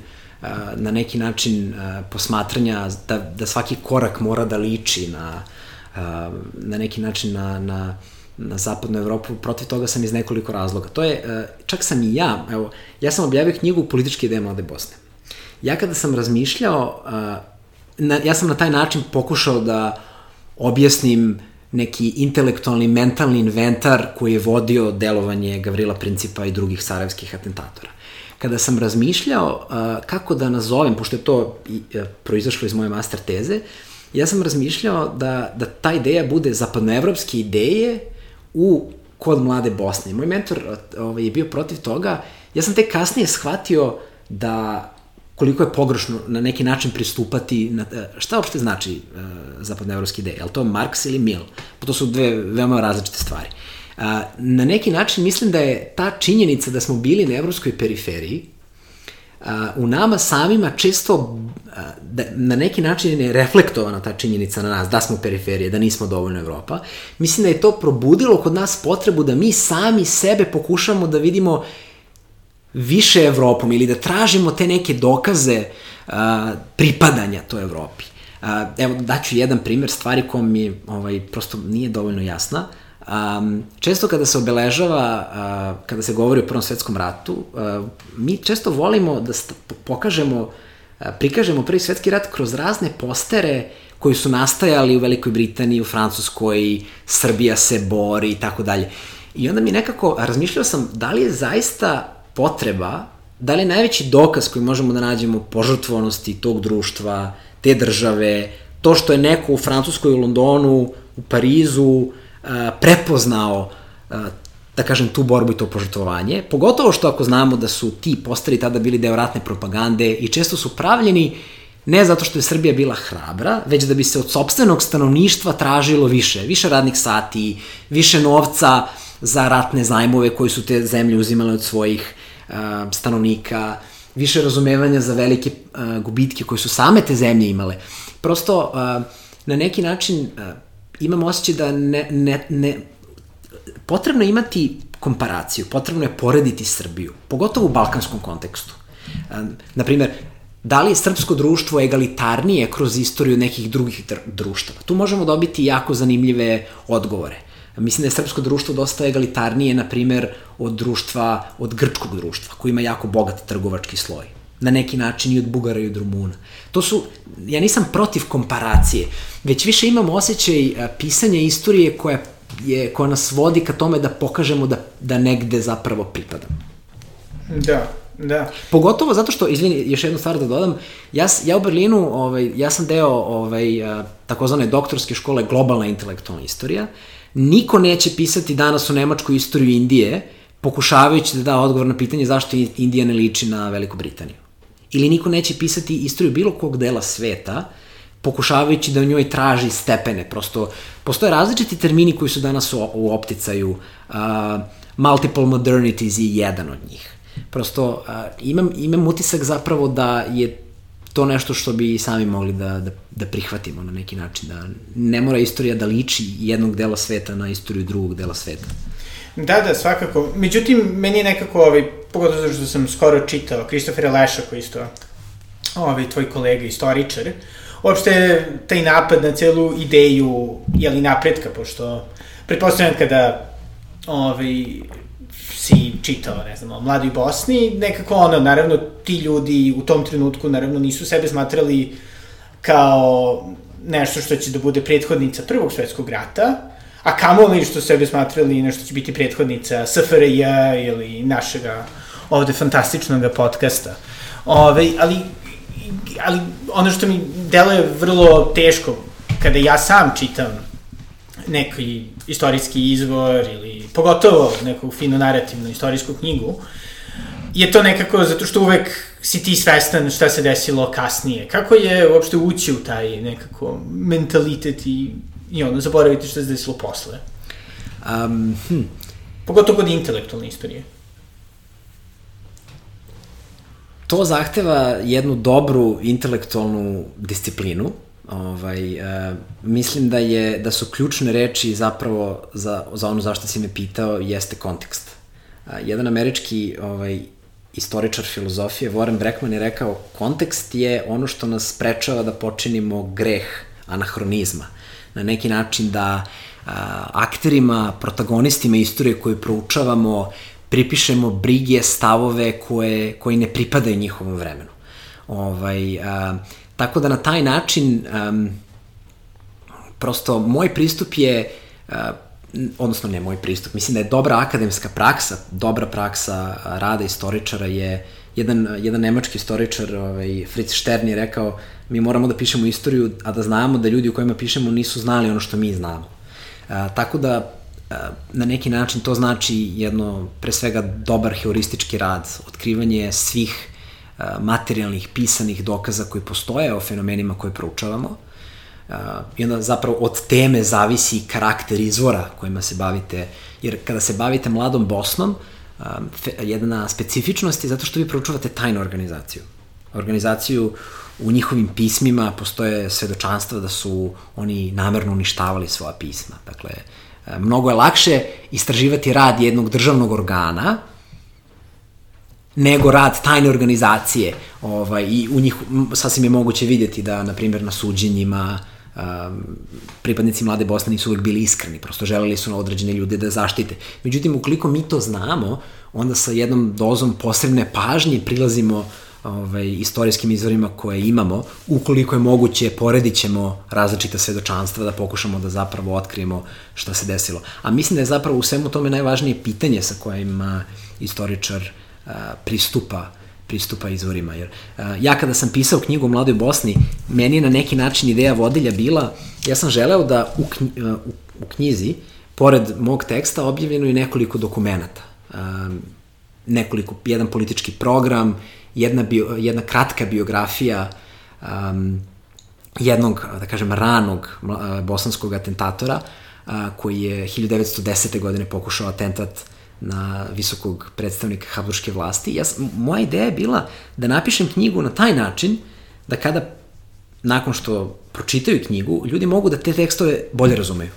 na neki način posmatranja da, da svaki korak mora da liči na, na neki način na, na na zapadnu Evropu, protiv toga sam iz nekoliko razloga. To je, čak sam i ja, evo, ja sam objavio knjigu Političke ideje Mlade Bosne. Ja kada sam razmišljao, na, ja sam na taj način pokušao da objasnim neki intelektualni, mentalni inventar koji je vodio delovanje Gavrila Principa i drugih sarajevskih atentatora. Kada sam razmišljao uh, kako da nazovem, pošto je to i, uh, proizašlo iz moje master teze, ja sam razmišljao da, da ta ideja bude zapadnoevropske ideje u kod mlade Bosne. Moj mentor ovaj, je bio protiv toga. Ja sam tek kasnije shvatio da koliko je pogrešno na neki način pristupati, na, e, šta uopšte znači uh, zapadnoevropski ideje? Je li to Marks ili Mill? Pa to su dve veoma različite stvari. Uh, na neki način mislim da je ta činjenica da smo bili na evropskoj periferiji uh, u nama samima često uh, da, na neki način je reflektovana ta činjenica na nas, da smo periferije, da nismo dovoljno Evropa. Mislim da je to probudilo kod nas potrebu da mi sami sebe pokušamo da vidimo više Evropom ili da tražimo te neke dokaze uh, pripadanja toj Evropi. Uh, evo, daću jedan primer stvari koja mi ovaj, prosto nije dovoljno jasna. Um, često kada se obeležava, uh, kada se govori o Prvom svetskom ratu, uh, mi često volimo da pokažemo, uh, prikažemo Prvi svetski rat kroz razne postere koji su nastajali u Velikoj Britaniji, u Francuskoj, Srbija se bori i tako dalje. I onda mi nekako, razmišljao sam da li je zaista potreba, da li je najveći dokaz koji možemo da nađemo požrtvonosti tog društva, te države, to što je neko u Francuskoj, u Londonu, u Parizu prepoznao da kažem, tu borbu i to požrtvovanje. Pogotovo što ako znamo da su ti postari tada bili deo ratne propagande i često su pravljeni ne zato što je Srbija bila hrabra, već da bi se od sobstvenog stanovništva tražilo više, više radnih sati, više novca za ratne zajmove koje su te zemlje uzimale od svojih stanovnika, više razumevanja za velike gubitke koje su same te zemlje imale. Prosto, na neki način imam osjećaj da ne, ne, ne, potrebno je imati komparaciju, potrebno je porediti Srbiju, pogotovo u balkanskom kontekstu. Naprimer, da li je srpsko društvo egalitarnije kroz istoriju nekih drugih društava? Tu možemo dobiti jako zanimljive odgovore. Mislim da je srpsko društvo dosta egalitarnije, na primer, od društva, od grčkog društva, koji ima jako bogat trgovački sloj. Na neki način i od Bugara i od Rumuna. To su, ja nisam protiv komparacije, već više imam osjećaj pisanja istorije koja, je, koja nas vodi ka tome da pokažemo da, da negde zapravo pripadamo. Da, Da. Pogotovo zato što, izvini, još jednu stvar da dodam, ja, ja u Berlinu, ovaj, ja sam deo ovaj, takozvane doktorske škole globalna intelektualna istorija Niko neće pisati danas u Nemačku istoriju Indije, pokušavajući da da odgovor na pitanje zašto Indija ne liči na Veliku Britaniju. Ili niko neće pisati istoriju bilo kog dela sveta, pokušavajući da u njoj traži stepene. Prosto, postoje različiti termini koji su danas u, u opticaju. Uh, multiple modernities je jedan od njih. Prosto, uh, imam, imam utisak zapravo da je to nešto što bi sami mogli da, da, da prihvatimo na neki način, da ne mora istorija da liči jednog dela sveta na istoriju drugog dela sveta. Da, da, svakako. Međutim, meni je nekako, ovaj, pogotovo zato što sam skoro čitao Kristofera Leša, koji isto ovaj, tvoj kolega, istoričar, uopšte taj napad na celu ideju, jeli, napretka, pošto pretpostavljam kada ovaj, si čitao, ne znam, o mladoj Bosni, nekako ono, naravno, ti ljudi u tom trenutku, naravno, nisu sebe smatrali kao nešto što će da bude prethodnica Prvog svetskog rata, a kamoli što sebe smatrali nešto će biti prethodnica SFRJ ili našega ovde fantastičnog podcasta. Ove, ali, ali ono što mi deluje vrlo teško kada ja sam čitam neki istorijski izvor ili pogotovo neku finu narativnu istorijsku knjigu, je to nekako zato što uvek si ti svestan šta se desilo kasnije. Kako je uopšte ući u taj nekako mentalitet i, i ono, zaboraviti šta se desilo posle? Um, hm. Pogotovo kod intelektualne istorije. To zahteva jednu dobru intelektualnu disciplinu. Ovaj, uh, mislim da je da su ključne reči zapravo za, za ono zašto si me pitao jeste kontekst. Uh, jedan američki ovaj, istoričar filozofije, Warren Breckman je rekao kontekst je ono što nas sprečava da počinimo greh anahronizma. Na neki način da a, akterima, protagonistima istorije koje proučavamo pripišemo brige, stavove koje, koji ne pripadaju njihovom vremenu. Ovaj, a, tako da na taj način um, prosto moj pristup je a, odnosno ne moj pristup, mislim da je dobra akademska praksa, dobra praksa rada istoričara je, jedan, jedan nemački istoričar, ovaj, Fritz Stern je rekao, mi moramo da pišemo istoriju, a da znamo da ljudi u kojima pišemo nisu znali ono što mi znamo. A, tako da, a, na neki način to znači jedno, pre svega, dobar heuristički rad, otkrivanje svih a, materijalnih, pisanih dokaza koji postoje o fenomenima koje proučavamo, Uh, I onda zapravo od teme zavisi karakter izvora kojima se bavite, jer kada se bavite mladom Bosnom, jedna specifičnost je zato što vi proučavate tajnu organizaciju. Organizaciju u njihovim pismima postoje svedočanstva da su oni namerno uništavali svoja pisma. Dakle, mnogo je lakše istraživati rad jednog državnog organa nego rad tajne organizacije. Ovaj, I u njih sasvim je moguće vidjeti da, na primjer, na suđenjima um, pripadnici mlade Bosne nisu uvek bili iskreni, prosto želeli su na određene ljude da zaštite. Međutim, ukoliko mi to znamo, onda sa jednom dozom posebne pažnje prilazimo ovaj, istorijskim izvorima koje imamo, ukoliko je moguće, poredit ćemo različita svedočanstva da pokušamo da zapravo otkrijemo šta se desilo. A mislim da je zapravo u svemu tome najvažnije pitanje sa kojim istoričar a, pristupa pristupa izvorima. Jer, uh, ja kada sam pisao knjigu o Mladoj Bosni, meni je na neki način ideja vodilja bila, ja sam želeo da u, knji, uh, u, u knjizi, pored mog teksta, objavljeno i nekoliko dokumenta. Uh, nekoliko, jedan politički program, jedna, bio, jedna kratka biografija um, jednog, da kažem, ranog uh, bosanskog atentatora, uh, koji je 1910. godine pokušao atentat na visokog predstavnika Habsburgske vlasti. Ja, moja ideja je bila da napišem knjigu na taj način da kada, nakon što pročitaju knjigu, ljudi mogu da te tekstove bolje razumeju.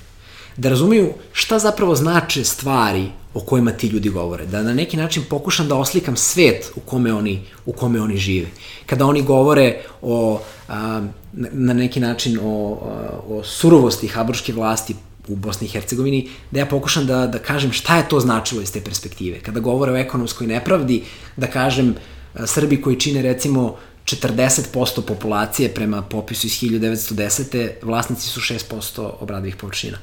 Da razumeju šta zapravo znače stvari o kojima ti ljudi govore. Da na neki način pokušam da oslikam svet u kome oni, u kome oni žive. Kada oni govore o, a, na neki način o, o surovosti Habsburgske vlasti, u Bosni i Hercegovini, da ja pokušam da, da kažem šta je to značilo iz te perspektive. Kada govore o ekonomskoj nepravdi, da kažem Srbi koji čine recimo 40% populacije prema popisu iz 1910. vlasnici su 6% obradivih površina.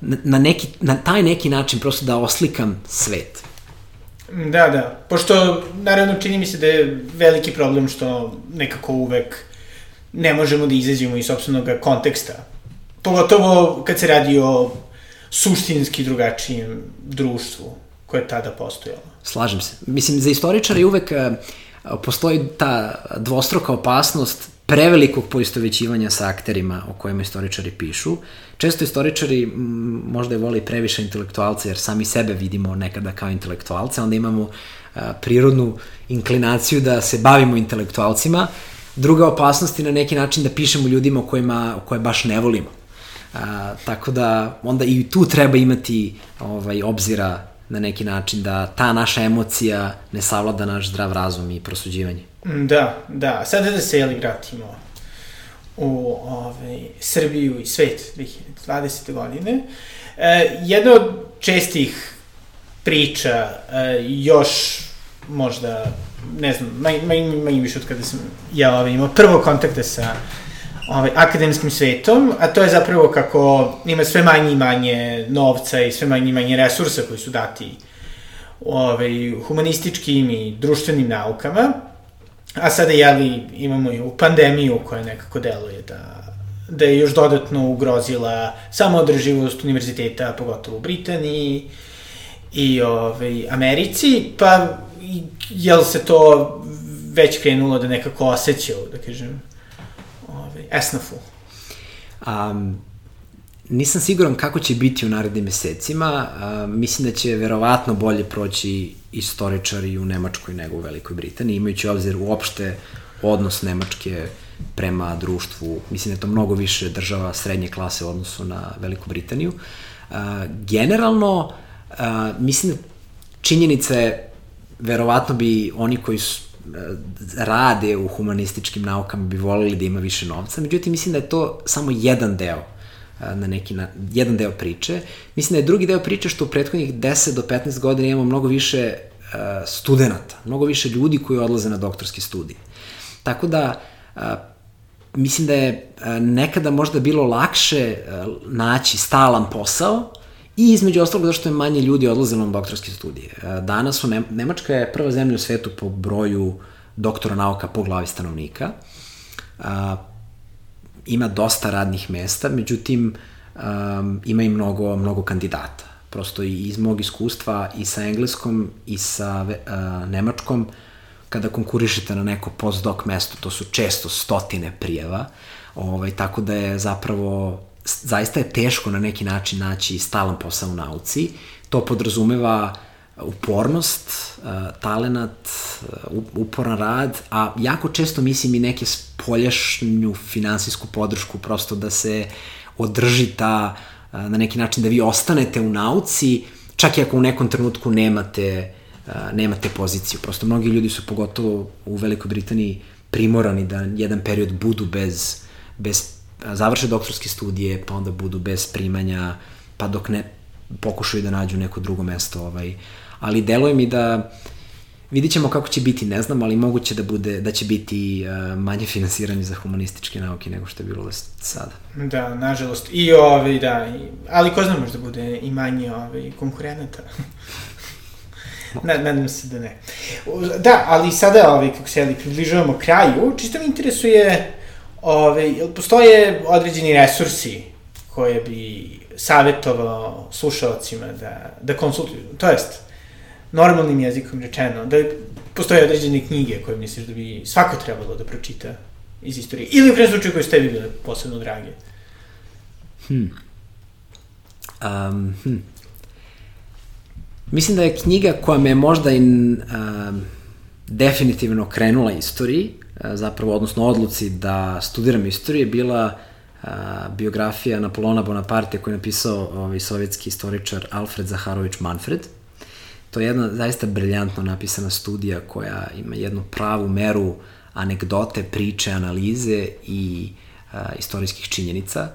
Na, neki, na taj neki način prosto da oslikam svet. Da, da. Pošto, naravno, čini mi se da je veliki problem što nekako uvek ne možemo da izađemo iz sobstvenog konteksta Pogotovo kad se radi o suštinski drugačijem društvu koje je tada postojalo. Slažem se. Mislim, za istoričare uvek uh, postoji ta dvostruka opasnost prevelikog poistovećivanja sa akterima o kojima istoričari pišu. Često istoričari možda je voli previše intelektualce, jer sami sebe vidimo nekada kao intelektualce, onda imamo uh, prirodnu inklinaciju da se bavimo intelektualcima. Druga opasnost je na neki način da pišemo ljudima o kojima, koje baš ne volimo. A, tako da onda i tu treba imati ovaj, obzira na neki način da ta naša emocija ne savlada naš zdrav razum i prosuđivanje. Da, da. Sada da se jeli vratimo u ovaj, Srbiju i svet 2020. godine. E, jedna od čestih priča, e, još možda, ne znam, manje, manje, manje više od kada sam ja ovaj, imao prvo kontakte sa ovaj, akademskim svetom, a to je zapravo kako ima sve manje i manje novca i sve manje i manje resursa koji su dati ovaj, humanističkim i društvenim naukama, a sada, jeli, imamo i u pandemiju koja nekako deluje da da je još dodatno ugrozila samo održivost univerziteta, pogotovo u Britaniji i ovaj, Americi, pa jel se to već krenulo da nekako osjeća, da kažem, esnafu? Um, nisam siguran kako će biti u narednim mesecima. A, mislim da će verovatno bolje proći istoričari u Nemačkoj nego u Velikoj Britaniji, imajući obzir uopšte odnos Nemačke prema društvu. Mislim da je to mnogo više država srednje klase u odnosu na Veliku Britaniju. A, generalno, a, mislim da činjenica je, verovatno bi oni koji su, rade u humanističkim naukama bi volili da ima više novca, međutim mislim da je to samo jedan deo na neki na, jedan deo priče. Mislim da je drugi deo priče što u prethodnih 10 do 15 godina imamo mnogo više uh, studenta, mnogo više ljudi koji odlaze na doktorske studije. Tako da, uh, mislim da je uh, nekada možda bilo lakše uh, naći stalan posao i između ostalog zašto je manje ljudi odlazilo na doktorske studije. Uh, danas su, Nemačka je prva zemlja u svetu po broju doktora nauka po glavi stanovnika. Uh, ima dosta radnih mesta, međutim um, ima i mnogo, mnogo kandidata. Prosto i iz mog iskustva i sa engleskom i sa uh, nemačkom, kada konkurišete na neko postdoc mesto, to su često stotine prijeva, ovaj, tako da je zapravo zaista je teško na neki način naći stalan posao u nauci. To podrazumeva upornost, talenat, uporan rad, a jako često mislim i neke spoljašnju finansijsku podršku, prosto da se održi ta, na neki način da vi ostanete u nauci, čak i ako u nekom trenutku nemate, nemate poziciju. Prosto mnogi ljudi su pogotovo u Velikoj Britaniji primorani da jedan period budu bez, bez završe doktorske studije, pa onda budu bez primanja, pa dok ne pokušaju da nađu neko drugo mesto ovaj, uh, ali deluje mi da vidit ćemo kako će biti, ne znam, ali moguće da bude, da će biti uh, manje finansiranje za humanističke nauke nego što je bilo sada. Da, nažalost. I ovaj, da, i, ali ko zna možda bude i manje ovaj, konkurenata. [laughs] Na, nadam se da ne. Da, ali sada, ovaj, kako se jeli, približavamo kraju, čisto mi interesuje, ovaj, jel postoje određeni resursi koje bi savjetovao slušalcima da, da konsultuju, to jest, normalnim jezikom rečeno, da postoje određene knjige koje misliš da bi svako trebalo da pročita iz istorije. Ili u krenom slučaju koje su tebi bile posebno drage. Hmm. Um, hmm. Mislim da je knjiga koja me možda in, um, definitivno krenula istoriji, uh, zapravo, odnosno odluci da studiram istoriju, bila uh, biografija Napoleona Bonaparte koju je napisao ovaj, sovjetski istoričar Alfred Zaharović Manfred. To je jedna zaista briljantno napisana studija koja ima jednu pravu meru anegdote, priče, analize i a, istorijskih činjenica.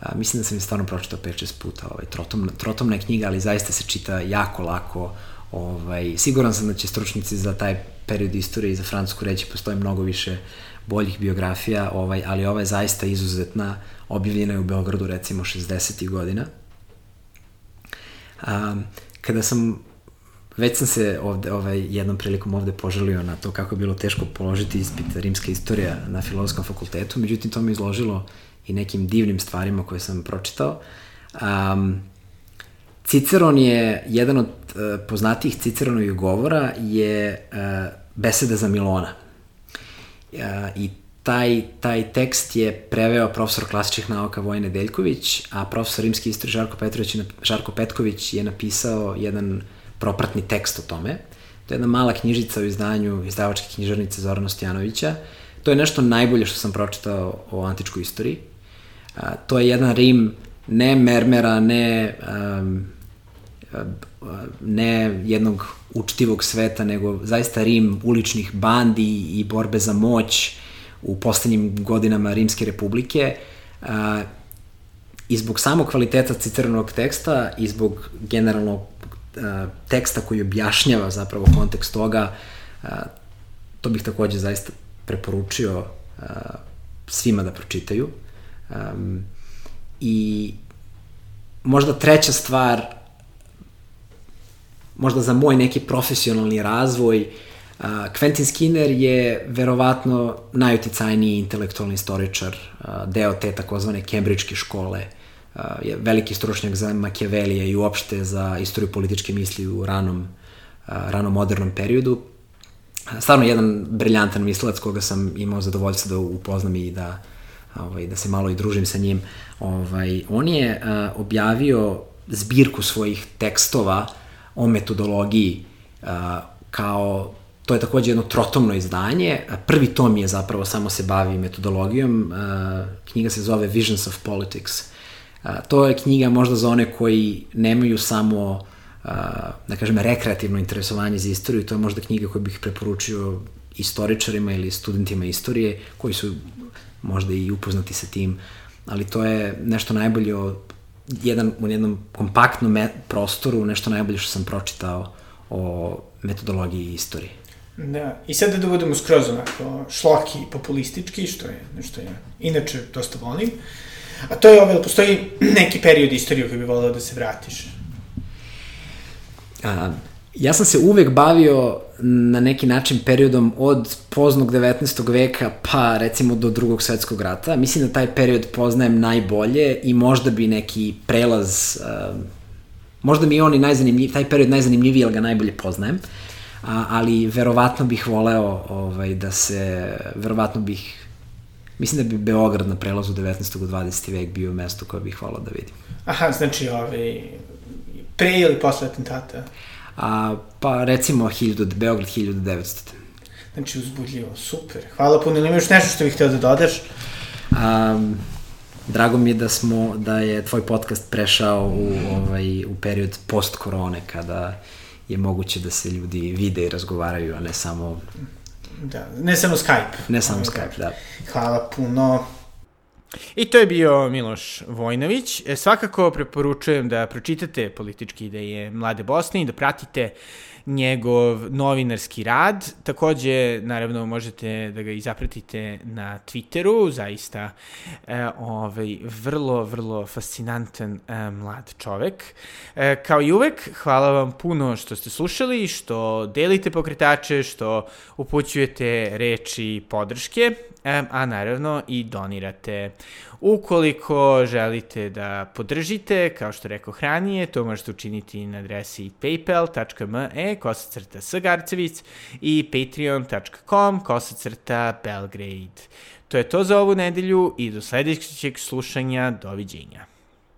A, mislim da sam je stvarno pročitao 5-6 puta. Ovaj, trotom, trotomna je knjiga, ali zaista se čita jako lako. Ovaj, siguran sam da će stručnici za taj period istorije i za Francusku reći postoji mnogo više boljih biografija, ovaj, ali ova je zaista izuzetna, objavljena je u Beogradu recimo 60. godina. Um, kada sam Već sam se ovde, ovaj, jednom prilikom ovde poželio na to kako je bilo teško položiti ispit rimska istorija na filozofskom fakultetu, međutim to me izložilo i nekim divnim stvarima koje sam pročitao. Um, Ciceron je, jedan od uh, poznatijih Ciceronovih govora je uh, beseda za Milona. Uh, I taj, taj tekst je preveo profesor klasičnih nauka Vojne Deljković, a profesor rimske istorije Žarko, Petrović, Žarko Petković je napisao jedan uh, propratni tekst o tome. To je jedna mala knjižica u izdanju izdavačke knjižarnice Zorana Stojanovića. To je nešto najbolje što sam pročitao o antičkoj istoriji. A, to je jedan Rim ne mermera, ne, um, ne jednog učtivog sveta, nego zaista Rim uličnih bandi i borbe za moć u poslednjim godinama Rimske republike. A, I zbog samog kvaliteta citiranog teksta i zbog generalno teksta koji objašnjava zapravo kontekst toga, to bih takođe zaista preporučio svima da pročitaju. I možda treća stvar, možda za moj neki profesionalni razvoj, Quentin Skinner je verovatno najuticajniji intelektualni istoričar, deo te takozvane Cambridgeke škole, je veliki stručnjak za Machiavellija i uopšte za istoriju političke misli u ranom, ranom modernom periodu. Stvarno jedan briljantan mislilac koga sam imao zadovoljstvo da upoznam i da ovaj, da se malo i družim sa njim. Ovaj, on je uh, objavio zbirku svojih tekstova o metodologiji uh, kao to je takođe jedno trotomno izdanje. Prvi tom je zapravo samo se bavi metodologijom. Knjiga se zove Visions of Politics. To je knjiga možda za one koji nemaju samo da kažem, rekreativno interesovanje za istoriju. To je možda knjiga koju bih preporučio istoričarima ili studentima istorije koji su možda i upoznati sa tim, ali to je nešto najbolje o jedan, u jednom kompaktnom prostoru, nešto najbolje što sam pročitao o metodologiji istorije. Da, i sad da budemo skroz onako šloki i populistički, što je nešto ja inače dosta volim, a to je ovaj, postoji neki period istorije koji bi volao da se vratiš. A, ja sam se uvek bavio na neki način periodom od poznog 19. veka pa recimo do drugog svetskog rata. Mislim da taj period poznajem najbolje i možda bi neki prelaz, uh, možda mi je on i najzanimljiviji, taj period najzanimljiviji, jer ga najbolje poznajem. A, ali verovatno bih voleo ovaj, da se, verovatno bih, mislim da bi Beograd na prelazu 19. u 20. vek bio mesto koje bih volao da vidim. Aha, znači ovaj, pre ili posle atentata? A, pa recimo 1000, Beograd 1900. Znači uzbudljivo, super. Hvala puno, ili imaš nešto što bih hteo da dodaš? Um, drago mi je da smo, da je tvoj podcast prešao u, ovaj, u period post korone, kada je moguće da se ljudi vide i razgovaraju, a ne samo... Da, ne samo Skype. Ne samo Skype, da. Hvala puno. I to je bio Miloš Vojnović. E, svakako preporučujem da pročitate političke ideje Mlade Bosne i da pratite njegov novinarski rad. Takođe, naravno, možete da ga i zapratite na Twitteru, zaista e, ovaj, vrlo, vrlo fascinantan e, mlad čovek. E, kao i uvek, hvala vam puno što ste slušali, što delite pokretače, što upućujete reči podrške a naravno i donirate. Ukoliko želite da podržite, kao što rekao hranije, to možete učiniti na adresi paypal.me kosacrta sagarcevic i patreon.com kosacrta belgrade. To je to za ovu nedelju i do sledećeg slušanja. Doviđenja.